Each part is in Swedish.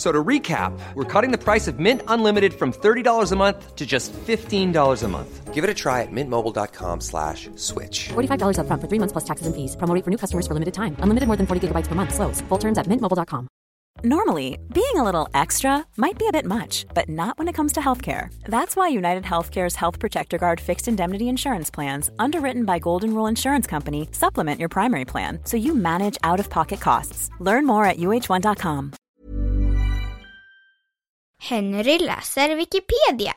F- So to recap, we're cutting the price of Mint Unlimited from $30 a month to just $15 a month. Give it a try at mintmobile.com slash switch. $45 upfront for three months plus taxes and fees. Promo rate for new customers for limited time. Unlimited more than 40 gigabytes per month. Slows. Full terms at mintmobile.com. Normally, being a little extra might be a bit much, but not when it comes to healthcare. That's why United Healthcare's Health Protector Guard fixed indemnity insurance plans, underwritten by Golden Rule Insurance Company, supplement your primary plan so you manage out of pocket costs. Learn more at uh1.com. Henry läser Wikipedia.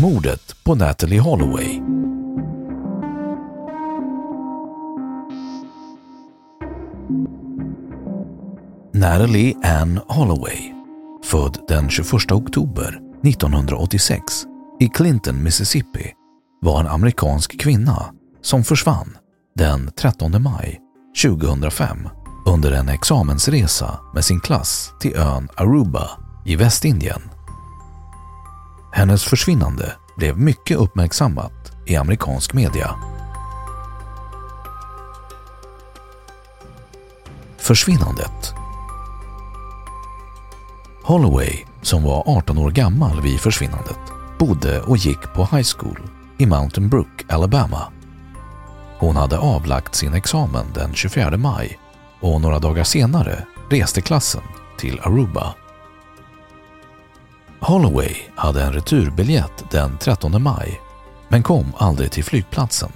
Mordet på Natalie Holloway. Natalie Ann Holloway, född den 21 oktober 1986 i Clinton, Mississippi, var en amerikansk kvinna som försvann den 13 maj 2005 under en examensresa med sin klass till ön Aruba i Västindien. Hennes försvinnande blev mycket uppmärksammat i amerikansk media. Försvinnandet Holloway, som var 18 år gammal vid försvinnandet, bodde och gick på high school i Mountain Brook, Alabama. Hon hade avlagt sin examen den 24 maj och några dagar senare reste klassen till Aruba. Holloway hade en returbiljett den 13 maj men kom aldrig till flygplatsen.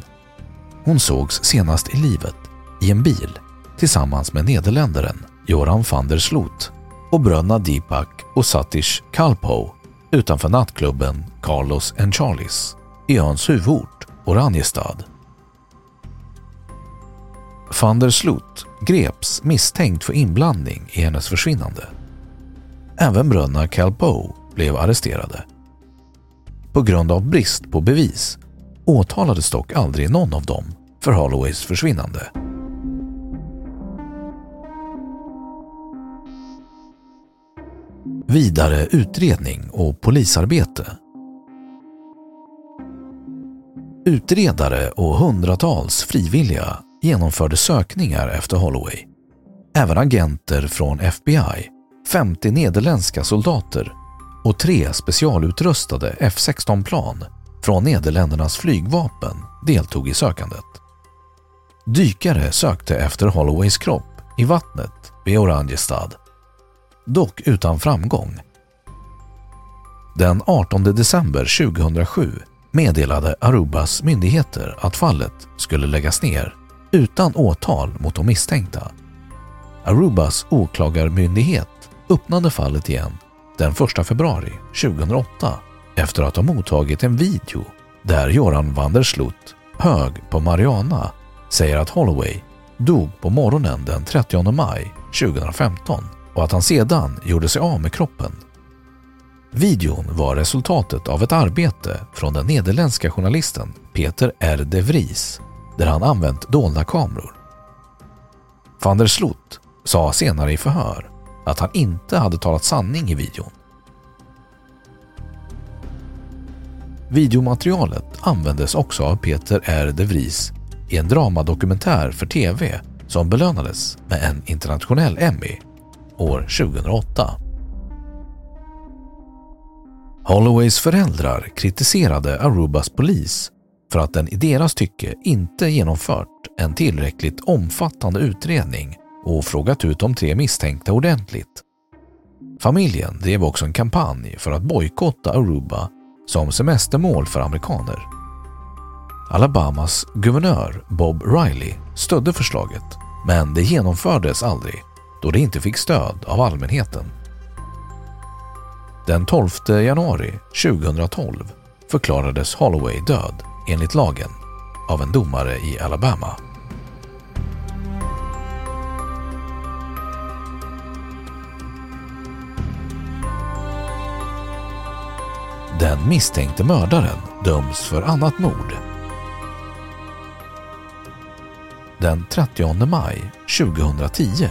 Hon sågs senast i livet i en bil tillsammans med nederländaren Joran van der Sloot och bröderna Deepak och Satish Kalpo utanför nattklubben Carlos and Charlies i öns huvudort Oranjestad. Van der Sloot greps misstänkt för inblandning i hennes försvinnande. Även bröderna Kalpoe blev arresterade. På grund av brist på bevis åtalades dock aldrig någon av dem för Holloways försvinnande. Vidare utredning och polisarbete. Utredare och hundratals frivilliga genomförde sökningar efter Holloway. Även agenter från FBI, 50 nederländska soldater och tre specialutrustade F16-plan från Nederländernas flygvapen deltog i sökandet. Dykare sökte efter Holloways kropp i vattnet vid Oranjestad, dock utan framgång. Den 18 december 2007 meddelade Arubas myndigheter att fallet skulle läggas ner utan åtal mot de misstänkta. Arubas åklagarmyndighet öppnade fallet igen den 1 februari 2008 efter att ha mottagit en video där Göran van der Sloot, hög på Mariana, säger att Holloway dog på morgonen den 30 maj 2015 och att han sedan gjorde sig av med kroppen. Videon var resultatet av ett arbete från den nederländska journalisten Peter R. de Vries där han använt dolda kameror. Van der Sloot sa senare i förhör att han inte hade talat sanning i videon. Videomaterialet användes också av Peter R. de Vries i en dramadokumentär för TV som belönades med en internationell Emmy år 2008. Holloways föräldrar kritiserade Arubas polis för att den i deras tycke inte genomfört en tillräckligt omfattande utredning och frågat ut de tre misstänkta ordentligt. Familjen drev också en kampanj för att bojkotta Aruba som semestermål för amerikaner Alabamas guvernör Bob Riley stödde förslaget men det genomfördes aldrig då det inte fick stöd av allmänheten. Den 12 januari 2012 förklarades Holloway död enligt lagen av en domare i Alabama. Den misstänkte mördaren döms för annat mord. Den 30 maj 2010,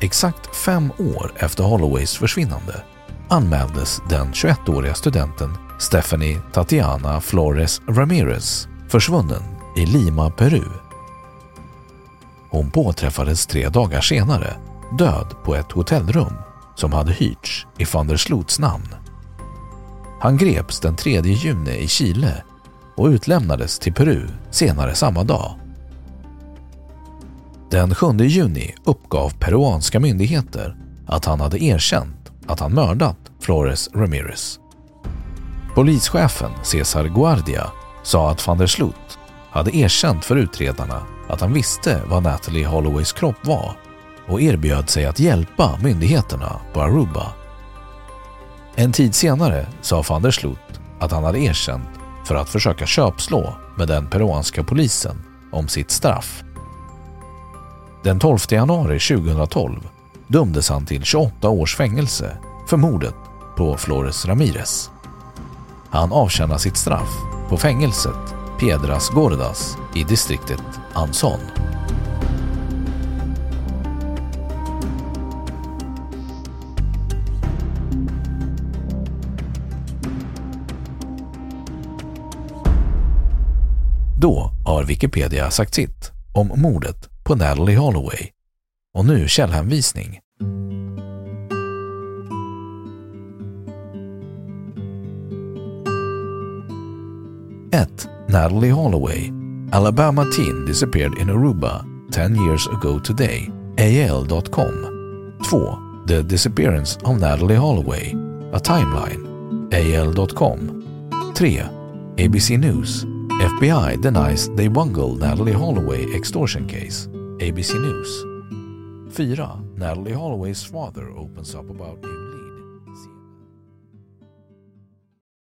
exakt fem år efter Holloways försvinnande, anmäldes den 21-åriga studenten Stephanie Tatiana Flores Ramirez försvunnen i Lima, Peru. Hon påträffades tre dagar senare död på ett hotellrum som hade hyrts i van der Sloots namn. Han greps den 3 juni i Chile och utlämnades till Peru senare samma dag. Den 7 juni uppgav peruanska myndigheter att han hade erkänt att han mördat Flores Ramirez. Polischefen Cesar Guardia sa att van der Slut hade erkänt för utredarna att han visste vad Natalie Holloways kropp var och erbjöd sig att hjälpa myndigheterna på Aruba. En tid senare sa van der Slut att han hade erkänt för att försöka köpslå med den peruanska polisen om sitt straff. Den 12 januari 2012 dömdes han till 28 års fängelse för mordet på Flores Ramirez. Han avtjänar sitt straff på fängelset Piedras Gordas i distriktet Anson. Då har Wikipedia sagt sitt om mordet på Natalie Holloway. Och nu källhänvisning. 1. Natalie Holloway Alabama teen disappeared in Aruba 10 years ago today. AL.com 2. The disappearance of Natalie Holloway A timeline. AL.com 3. ABC News FBI denies they bungled Natalie Holloway extortion case. ABC News 4. Natalie Holloway's father opens up about